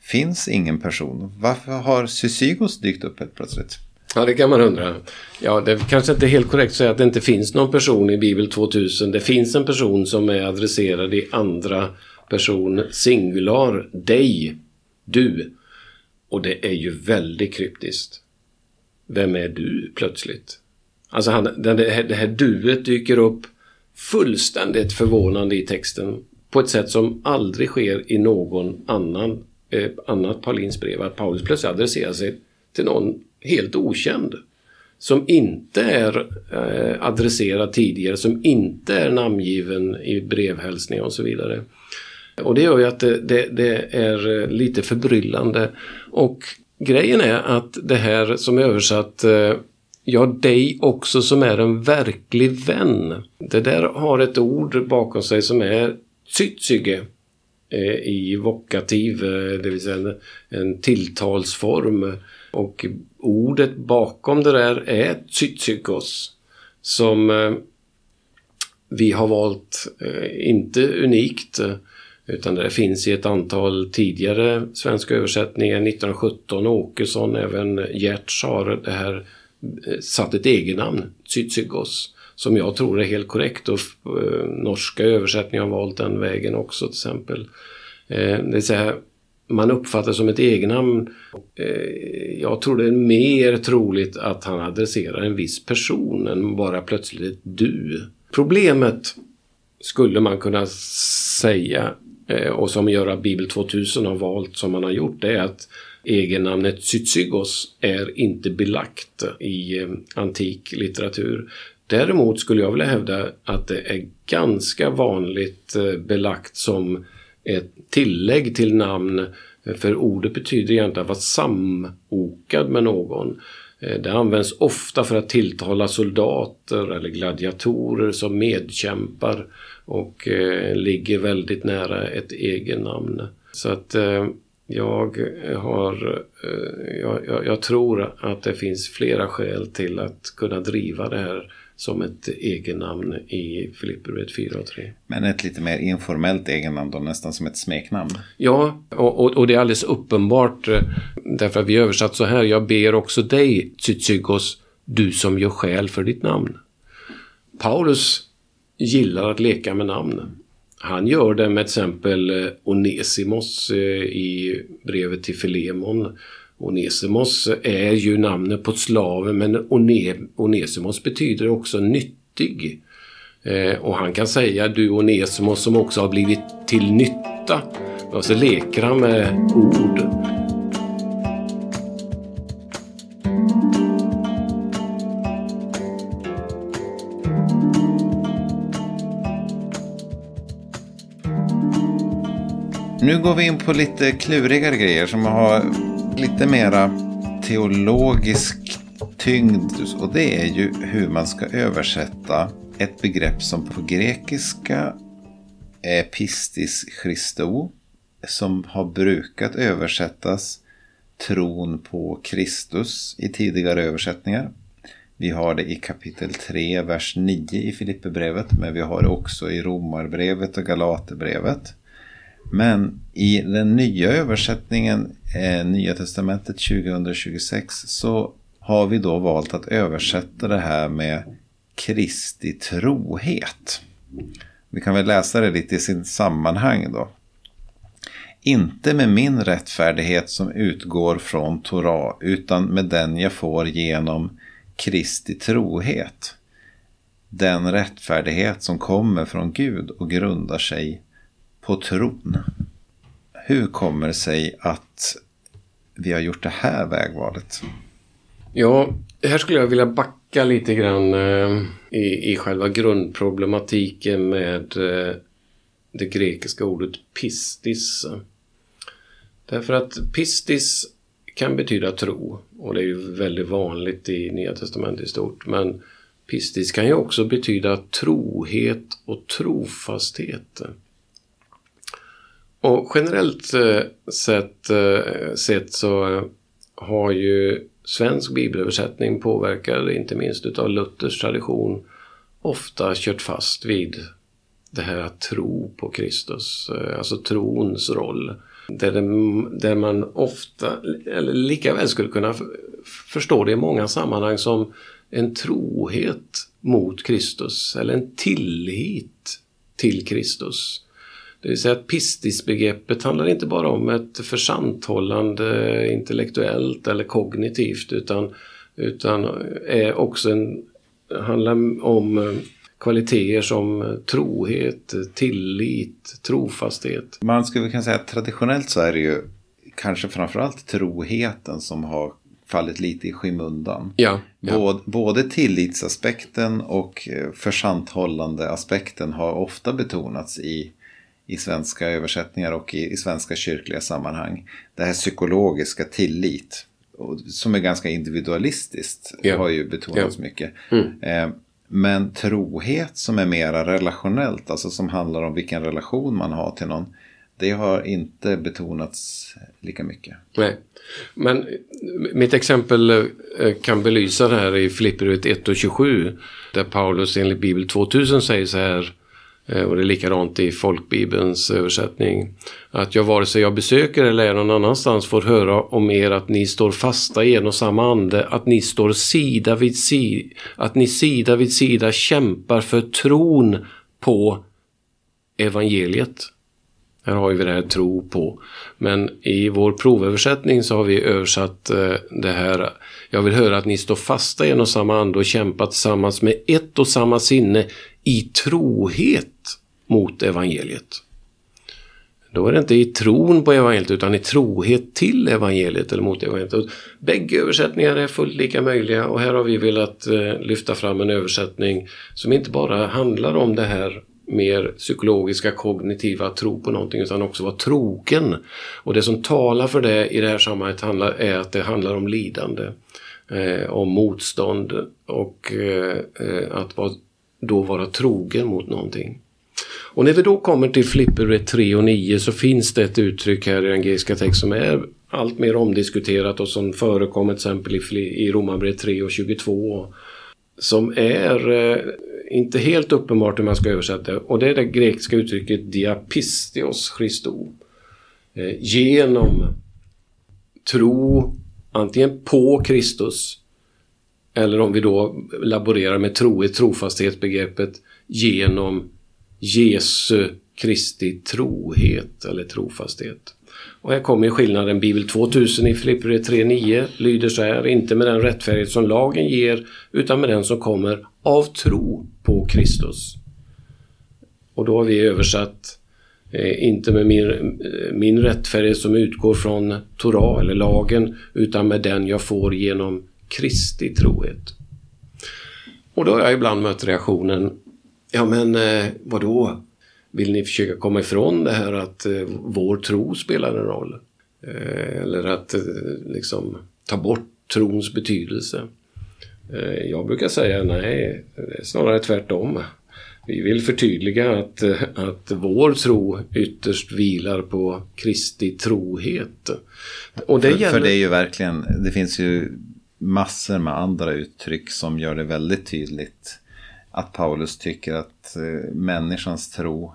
finns ingen person. Varför har Sysygos dykt upp helt plötsligt? Ja, det kan man undra. Ja, det är kanske inte är helt korrekt att säga att det inte finns någon person i Bibel 2000. Det finns en person som är adresserad i andra person singular, dig, du. Och det är ju väldigt kryptiskt. Vem är du plötsligt? Alltså han, det, här, det här duet dyker upp fullständigt förvånande i texten på ett sätt som aldrig sker i någon annan eh, annat Paulins brev. Att Paulus plötsligt adresserar sig till någon helt okänd. Som inte är eh, adresserad tidigare, som inte är namngiven i brevhälsningar och så vidare. Och det gör ju att det, det, det är eh, lite förbryllande. Och grejen är att det här som är översatt eh, Ja, dig också som är en verklig vän. Det där har ett ord bakom sig som är tsytsyge eh, i vokativ, det vill säga en, en tilltalsform. Och ordet bakom det där är tsytsykos som vi har valt, inte unikt, utan det finns i ett antal tidigare svenska översättningar. 1917 Åkesson, även Gert har det här eh, satt ett egennamn, Tsytsygos, Som jag tror är helt korrekt och eh, norska översättningar har valt den vägen också till exempel. Eh, det vill säga, man uppfattar som ett egennamn. Jag tror det är mer troligt att han adresserar en viss person än bara plötsligt ett du. Problemet skulle man kunna säga Eh, och som gör att Bibel 2000 har valt som man har gjort det är att egennamnet Tsitsygos är inte belagt i eh, antik litteratur. Däremot skulle jag vilja hävda att det är ganska vanligt eh, belagt som ett tillägg till namn eh, för ordet betyder egentligen att vara samokad med någon. Eh, det används ofta för att tilltala soldater eller gladiatorer som medkämpar och eh, ligger väldigt nära ett egennamn. Så att eh, jag har, eh, jag, jag, tror att det finns flera skäl till att kunna driva det här som ett egennamn i Filipperbrevet 4 och 3. Men ett lite mer informellt egennamn då, nästan som ett smeknamn? Ja, och, och, och det är alldeles uppenbart eh, därför att vi översatt så här. Jag ber också dig, Tsytsygos, du som gör skäl för ditt namn. Paulus gillar att leka med namn. Han gör det med till exempel eh, Onesimos eh, i brevet till Filemon. Onesimos är ju namnet på slaven men Onesimos betyder också nyttig. Eh, och han kan säga du Onesimos som också har blivit till nytta. Och så leker han med ord. Nu går vi in på lite klurigare grejer som har lite mera teologisk tyngd. Och det är ju hur man ska översätta ett begrepp som på grekiska är pistis Christo. Som har brukat översättas tron på Kristus i tidigare översättningar. Vi har det i kapitel 3, vers 9 i Filipperbrevet, men vi har det också i Romarbrevet och Galaterbrevet. Men i den nya översättningen, eh, Nya Testamentet 2026, så har vi då valt att översätta det här med Kristi trohet. Vi kan väl läsa det lite i sin sammanhang då. Inte med min rättfärdighet som utgår från Torah, utan med den jag får genom Kristi trohet. Den rättfärdighet som kommer från Gud och grundar sig på tron. Hur kommer det sig att vi har gjort det här vägvalet? Ja, här skulle jag vilja backa lite grann eh, i, i själva grundproblematiken med eh, det grekiska ordet pistis. Därför att pistis kan betyda tro och det är ju väldigt vanligt i Nya Testamentet i stort. Men pistis kan ju också betyda trohet och trofasthet. Och generellt eh, sett, eh, sett så har ju svensk bibelöversättning påverkad inte minst utav Luthers tradition ofta kört fast vid det här att tro på Kristus, eh, alltså trons roll. Där, det, där man ofta, eller lika väl skulle kunna förstå det i många sammanhang som en trohet mot Kristus eller en tillit till Kristus. Det vill säga att pistisbegreppet handlar inte bara om ett försanthållande intellektuellt eller kognitivt utan, utan är också en, handlar om eh, kvaliteter som trohet, tillit, trofasthet. Man skulle kunna säga att traditionellt så är det ju kanske framförallt troheten som har fallit lite i skymundan. Ja, ja. Både, både tillitsaspekten och eh, försanthållande aspekten har ofta betonats i, i svenska översättningar och i, i svenska kyrkliga sammanhang. Det här psykologiska tillit, som är ganska individualistiskt, ja. har ju betonats ja. mycket. Mm. Eh, men trohet som är mera relationellt, alltså som handlar om vilken relation man har till någon, det har inte betonats lika mycket. Nej, men mitt exempel eh, kan belysa det här i Filipperbrevet 1 och 27 där Paulus enligt Bibel 2000 säger så här Eh, och det är likadant i folkbibelns översättning. Att jag vare sig jag besöker eller är någon annanstans får höra om er att ni står fasta i en och samma ande, att ni står sida vid sida, att ni sida vid sida kämpar för tron på evangeliet. Här har vi det här tro på. Men i vår provöversättning så har vi översatt eh, det här. Jag vill höra att ni står fasta i en och samma ande och kämpar tillsammans med ett och samma sinne i trohet mot evangeliet. Då är det inte i tron på evangeliet utan i trohet till evangeliet eller mot evangeliet. bägge översättningar är fullt lika möjliga och här har vi velat eh, lyfta fram en översättning som inte bara handlar om det här mer psykologiska, kognitiva tro på någonting utan också vara trogen. Och det som talar för det i det här sammanhanget handlar, är att det handlar om lidande, eh, om motstånd och eh, eh att vara då vara trogen mot någonting. Och när vi då kommer till Flipperbrev 3 och 9 så finns det ett uttryck här i den grekiska text som är allt mer omdiskuterat och som förekommer till exempel i, Romarbrev Romarbrevet 3 och 22. Som är eh, inte helt uppenbart hur man ska översätta och det är det grekiska uttrycket diapistios Christo. Eh, genom tro antingen på Kristus eller om vi då laborerar med trohet, trofasthetsbegreppet genom Jesu Kristi trohet eller trofasthet. Och här kommer skillnaden. Bibel 2000 i Filipperbrevet 3.9 lyder så här. Inte med den rättfärdighet som lagen ger utan med den som kommer av tro på Kristus. Och då har vi översatt eh, inte med min, eh, min rättfärdighet som utgår från Torah eller lagen utan med den jag får genom Kristi trohet. Och då har jag ibland mött reaktionen, ja men eh, vadå? Vill ni försöka komma ifrån det här att eh, vår tro spelar en roll? Eh, eller att eh, liksom ta bort trons betydelse? Jag brukar säga nej, snarare tvärtom. Vi vill förtydliga att, att vår tro ytterst vilar på Kristi trohet. Och det för, gäller... för det är ju verkligen, det finns ju massor med andra uttryck som gör det väldigt tydligt att Paulus tycker att eh, människans tro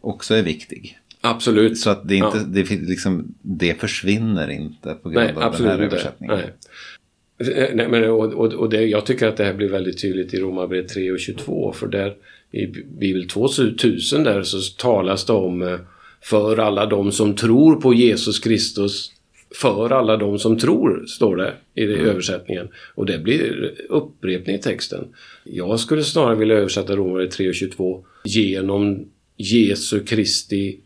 också är viktig. Absolut. Så att det, inte, ja. det, liksom, det försvinner inte på grund Nej, av den här översättningen. Nej. Eh, nej, men, och, och, och det, jag tycker att det här blir väldigt tydligt i Romarbrevet 3 och 22 för där i Bibel 2000 där så talas det om eh, för alla de som tror på Jesus Kristus för alla de som tror, står det i mm. översättningen. Och det blir upprepning i texten. Jag skulle snarare vilja översätta Romare 3.22 genom Jesu Kristi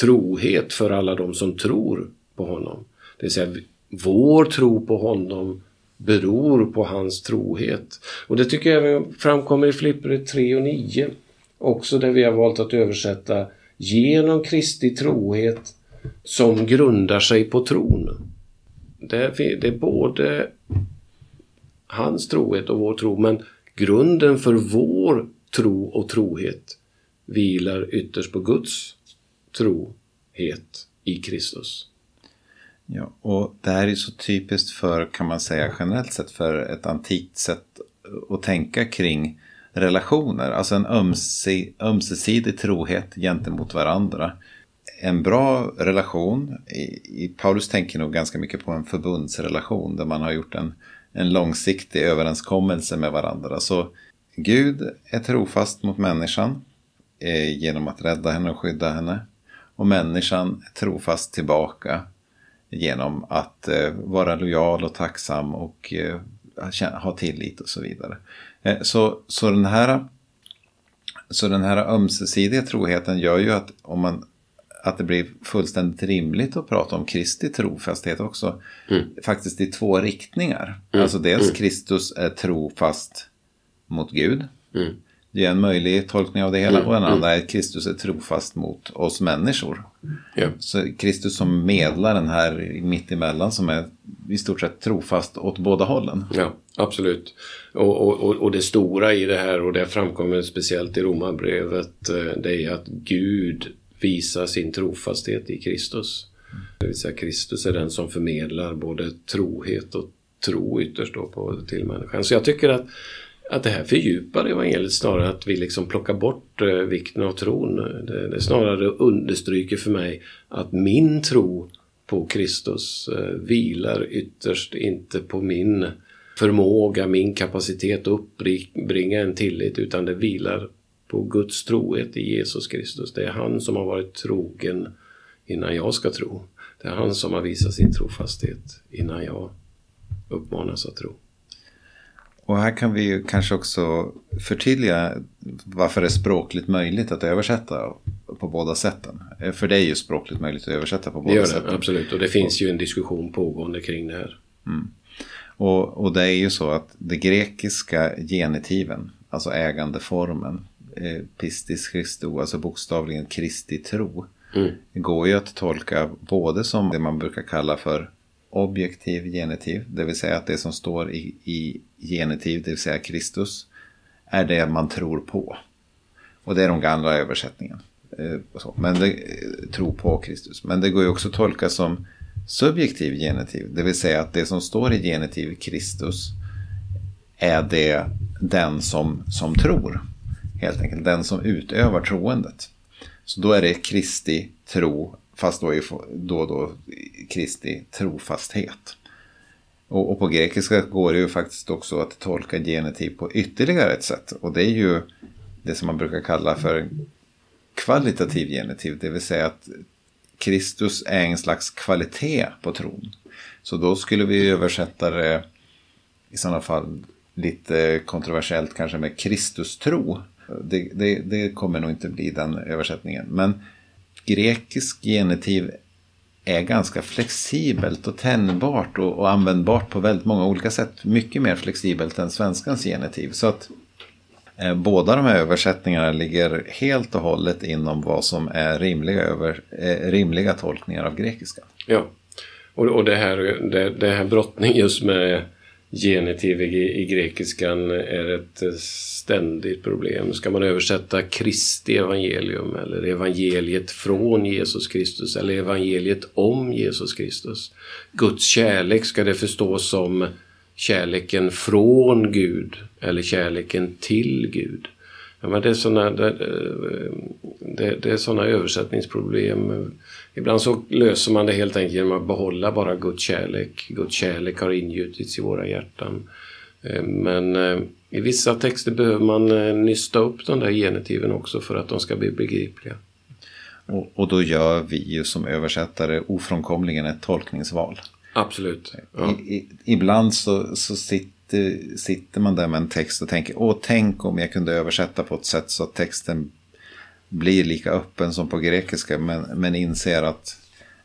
trohet för alla de som tror på honom. Det vill säga, vår tro på honom beror på hans trohet. Och det tycker jag framkommer i Filippere 3 och 9. Också där vi har valt att översätta genom Kristi trohet som grundar sig på tron. Det är, det är både hans trohet och vår tro, men grunden för vår tro och trohet vilar ytterst på Guds trohet i Kristus. Ja, och det här är så typiskt för, kan man säga generellt sett, för ett antikt sätt att tänka kring relationer. Alltså en ömse, ömsesidig trohet gentemot varandra. En bra relation, i, i, Paulus tänker nog ganska mycket på en förbundsrelation där man har gjort en, en långsiktig överenskommelse med varandra. Så Gud är trofast mot människan eh, genom att rädda henne och skydda henne. Och människan är trofast tillbaka genom att eh, vara lojal och tacksam och eh, ha tillit och så vidare. Eh, så, så, den här, så den här ömsesidiga troheten gör ju att, om man, att det blir fullständigt rimligt att prata om Kristi trofasthet också. Mm. Faktiskt i två riktningar. Mm. Alltså dels mm. Kristus är trofast mot Gud. Mm. Det är en möjlig tolkning av det hela. Mm, och en mm. andra är att Kristus är trofast mot oss människor. Ja. Så Kristus som medlaren här mittemellan som är i stort sett trofast åt båda hållen. Ja, absolut. Och, och, och det stora i det här och det framkommer speciellt i Romarbrevet eh, det är att Gud visa sin trofasthet i Kristus. Det vill säga Kristus är den som förmedlar både trohet och tro ytterst då på, till människan. Så jag tycker att att det här fördjupar evangeliet snarare att vi liksom plockar bort eh, vikten av tron. Det, det snarare understryker för mig att min tro på Kristus eh, vilar ytterst inte på min förmåga, min kapacitet att uppbringa en tillit utan det vilar på Guds trohet i Jesus Kristus. Det är han som har varit trogen innan jag ska tro. Det är han som har visat sin trofasthet innan jag uppmanas att tro. Och här kan vi ju kanske också förtydliga varför det är språkligt möjligt att översätta på båda sätten. För det är ju språkligt möjligt att översätta på båda det gör sätten. Det, absolut, och det finns ju en diskussion pågående kring det här. Mm. Och, och det är ju så att det grekiska genitiven, alltså ägandeformen, eh, pistis Christo, alltså bokstavligen Kristi tro, mm. går ju att tolka både som det man brukar kalla för objektiv genitiv, det vill säga att det som står i, i genitiv, det vill säga Kristus, är det man tror på. Och det är de gamla översättningen. Eh, Men det, eh, tro på Kristus. Men det går ju också att tolka som subjektiv genitiv, det vill säga att det som står i genitiv Kristus är det den som, som tror. Helt enkelt den som utövar troendet. Så då är det Kristi tro Fast då, är då, då Kristi trofasthet. Och, och, på grekiska går det ju faktiskt också att tolka genitiv på ytterligare ett sätt. Och det är ju det som man brukar kalla för kvalitativ genitiv. Det vill säga att Kristus är en slags kvalitet på tron. Så då skulle vi översätta det i sådana fall lite kontroversiellt kanske med Kristustro. Det, det, det kommer nog inte bli den översättningen. Men grekisk genitiv är ganska flexibelt och tänjbart och, och, användbart på väldigt många olika sätt. Mycket mer flexibelt än svenskans genitiv. Så att eh, båda de här översättningarna ligger helt och hållet inom vad som är rimliga, över, eh, rimliga tolkningar av grekiska. Ja, och, och det, här, det, det här brottning just med genitiv i, i grekiskan är ett eh, ständigt problem. Ska man översätta Kristi evangelium eller evangeliet från Jesus Kristus eller evangeliet om Jesus Kristus? Guds kärlek, ska det förstås som kärleken från Gud eller kärleken till Gud? Ja, men det är sådana det, eh, det, det är såna översättningsproblem. Ibland så löser man det helt enkelt genom att behålla bara Guds kärlek. Guds kärlek har ingjutits i våra hjärtan. Eh, men eh, i vissa texter behöver man eh, nysta upp de där genitiven också för att de ska bli begripliga. Och, och då gör vi ju som översättare ofrånkomligen ett tolkningsval. Absolut. Ja. I, i, ibland så, så sitter, sitter man där med en text och tänker åh tänk om jag kunde översätta på ett sätt så att texten blir lika öppen som på grekiska men, men inser att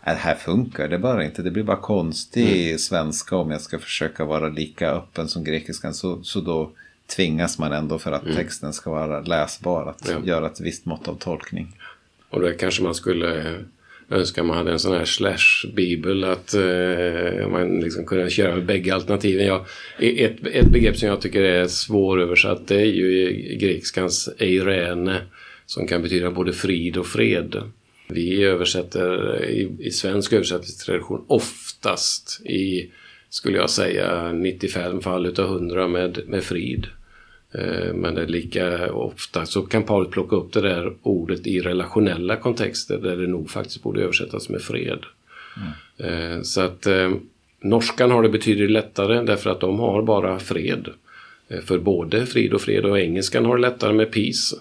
det här funkar det bara inte. Det blir bara konstig mm. svenska om jag ska försöka vara lika öppen som grekiskan. Så, så då tvingas man ändå för att mm. texten ska vara läsbar att ja. göra ett visst mått av tolkning. Och då kanske man skulle önska man hade en sån här slash-bibel att eh, man liksom kunde köra med bägge alternativen. Ja, ett, ett begrepp som jag tycker är svåröversatt det är ju i grekiskans eirene som kan betyda både frid och fred. Vi översätter i, i svensk översättningstradition oftast i, skulle jag säga, 95 fall utav 100 med, med frid. Eh, men det är lika ofta så kan Paulus plocka upp det där ordet i relationella kontexter där det nog faktiskt borde översättas med fred. Mm. Så att eh, norskan har det betydligt lättare därför att de har bara fred. För både frid och fred och engelskan har det lättare med peace.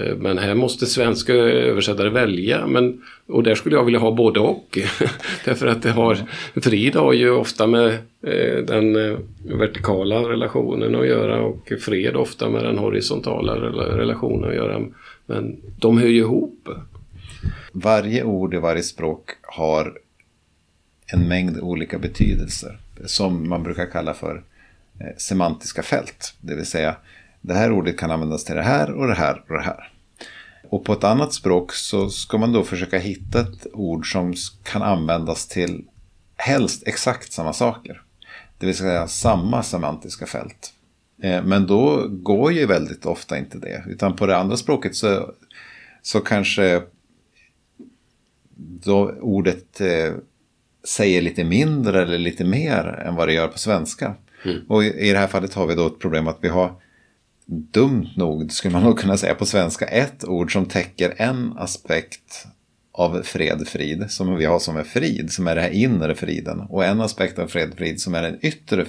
Eh, men här måste svenska översättare välja. Men, och där skulle jag vilja ha både och. Därför att det har, frid har ju ofta med eh, den eh, vertikala relationen att göra och fred ofta med den horisontala relationen att göra. Men de hör ju ihop. Varje ord i varje språk har en mängd olika betydelser. Som man brukar kalla för semantiska fält. Det vill säga det här ordet kan användas till det här och det här och det här. Och på ett annat språk så ska man då försöka hitta ett ord som kan användas till helst exakt samma saker. Det vill säga samma semantiska fält. Eh, men då går ju väldigt ofta inte det. Utan på det andra språket så, så kanske då ordet eh, säger lite mindre eller lite mer än vad det gör på svenska. Mm. Och i det här fallet har vi då ett problem att vi har dumt nog, skulle man nog kunna säga på svenska, ett ord som täcker en aspekt av fred, frid, som vi har som är frid, som är den här inre friden. Och en aspekt av fred, frid som är den yttre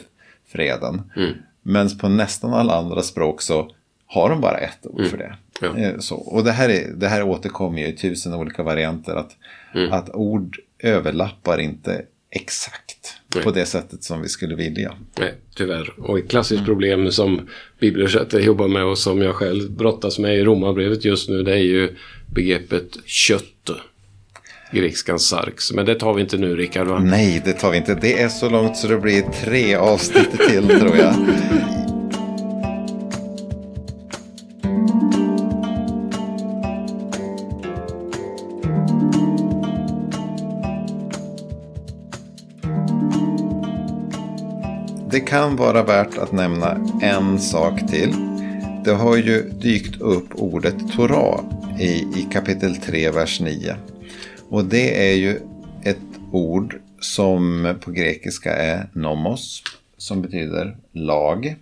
freden. Mm. Men på nästan alla andra språk så har de bara ett ord mm. för det. Ja. Eh, så, och det här, är, det här återkommer ju i tusen olika varianter. Att, mm. att ord överlappar inte exakt Nej. på det sättet som vi skulle vilja. Nej, tyvärr. Och ett klassiskt mm. problem som bibelöversättare jobbar med och som jag själv brottas med i romarbrevet just nu det är ju begreppet kött. Grekskans sarx. Men det tar vi inte nu Rickard va? Nej, det tar vi inte. Det är så långt så det blir tre avsnitt till tror jag. Det kan vara värt att nämna en sak till. Det har ju dykt upp ordet Torah i, i kapitel 3, vers 9. Och det är ju ett ord som på grekiska är nomos, som betyder lag.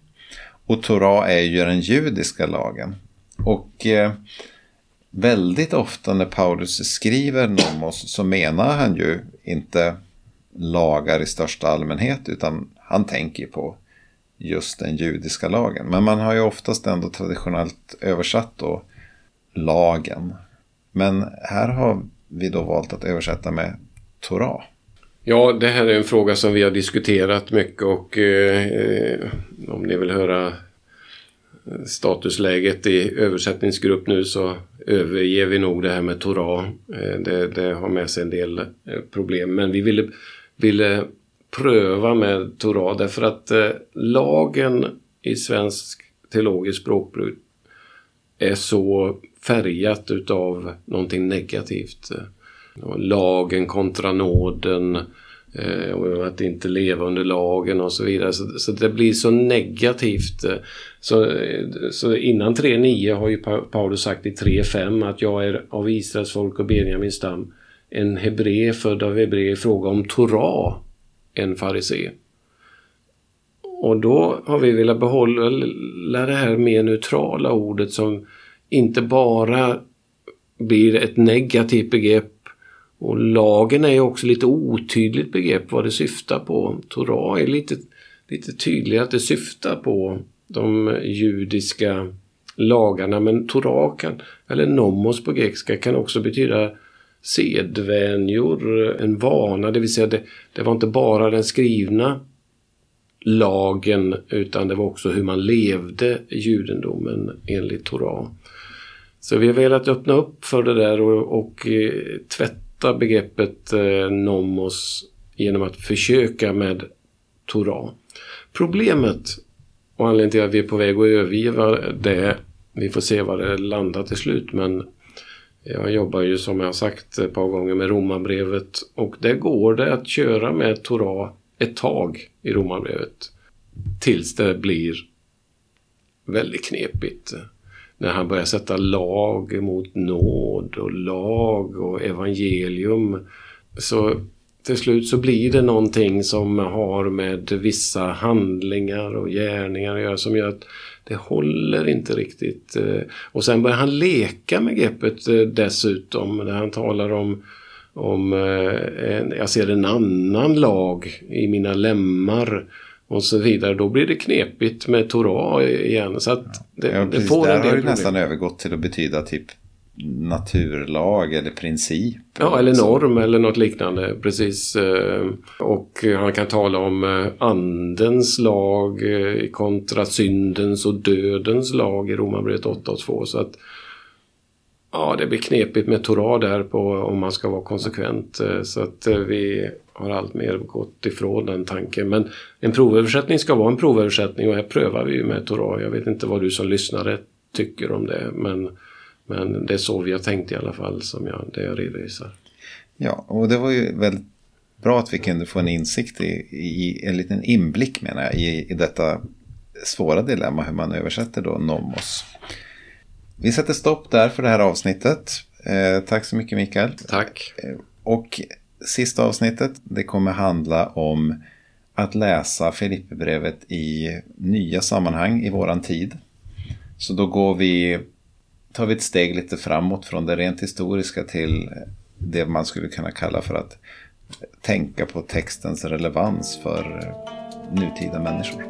Och Torah är ju den judiska lagen. Och eh, väldigt ofta när Paulus skriver nomos så menar han ju inte lagar i största allmänhet utan han tänker på just den judiska lagen. Men man har ju oftast ändå traditionellt översatt då lagen. Men här har vi då valt att översätta med Torah. Ja, det här är en fråga som vi har diskuterat mycket och eh, om ni vill höra statusläget i översättningsgrupp nu så överger vi nog det här med Torah. Eh, det, det, har med sig en del eh, problem men vi ville, ville pröva med Torah därför att eh, lagen i svensk teologisk språkbruk är så färgat utav någonting negativt. Eh, lagen kontra nåden eh, och att inte leva under lagen och så vidare. Så, så det blir så negativt. Eh, så, så innan 3.9 har ju Paulus sagt i 3.5 att jag är av Israels folk och Benjamins stam en hebré född av hebré i fråga om Torah en farisé. Och då har vi velat behålla det här mer neutrala ordet som inte bara blir ett negativt begrepp och lagen är ju också lite otydligt begrepp vad det syftar på. Torah är lite, lite tydligare att det syftar på de judiska lagarna men Torah kan, eller nomos på grekiska kan också betyda sedvänjor, en vana, det vill säga det, det var inte bara den skrivna lagen utan det var också hur man levde judendomen enligt Torah. Så vi har velat öppna upp för det där och, och eh, tvätta begreppet eh, nomos genom att försöka med Torah. Problemet och anledningen till att vi är på väg att överge det, vi får se var det landar till slut, men jag jobbar ju som jag sagt ett par gånger med romarbrevet och där går det att köra med Torah ett tag i romarbrevet. Tills det blir väldigt knepigt. när han börjar sätta lag mot nåd och lag och evangelium. Så till slut så blir det någonting som har med vissa handlingar och gärningar att göra som gör att det håller inte riktigt. Eh, och sen börjar han leka med greppet eh, dessutom när han talar om om eh, jag ser en annan lag i mina lemmar och så vidare. Då blir det knepigt med Torah igen. Så att det, ja, det får Där en del har det problem. nästan övergått till att betyda typ naturlag eller princip. Ja, eller norm eller något liknande. Precis. eh, Och han kan tala om eh, andens lag eh, kontra syndens och dödens lag i Romarbrevet 8 och 2. Så att Ja, det blir knepigt med Torah där på om man ska vara konsekvent. Så att vi har allt mer gått ifrån den tanken. Men en provöversättning ska vara en provöversättning och här prövar vi ju med Torah. Jag vet inte vad du som lyssnare tycker om det. Men, men det är så vi har tänkt i alla fall som jag, det jag redovisar. Ja, och det var ju väldigt bra att vi kunde få en insikt i, i en liten inblick menar jag i, i detta svåra dilemma hur man översätter då nomos. Vi sätter stopp där för det här avsnittet. Eh, tack så mycket Mikael. Tack. Och sista avsnittet det kommer handla om att läsa Filipperbrevet i nya sammanhang i våran tid. Så då går vi, tar vi ett steg lite framåt från det rent historiska till det man skulle kunna kalla för att tänka på textens relevans för nutida människor.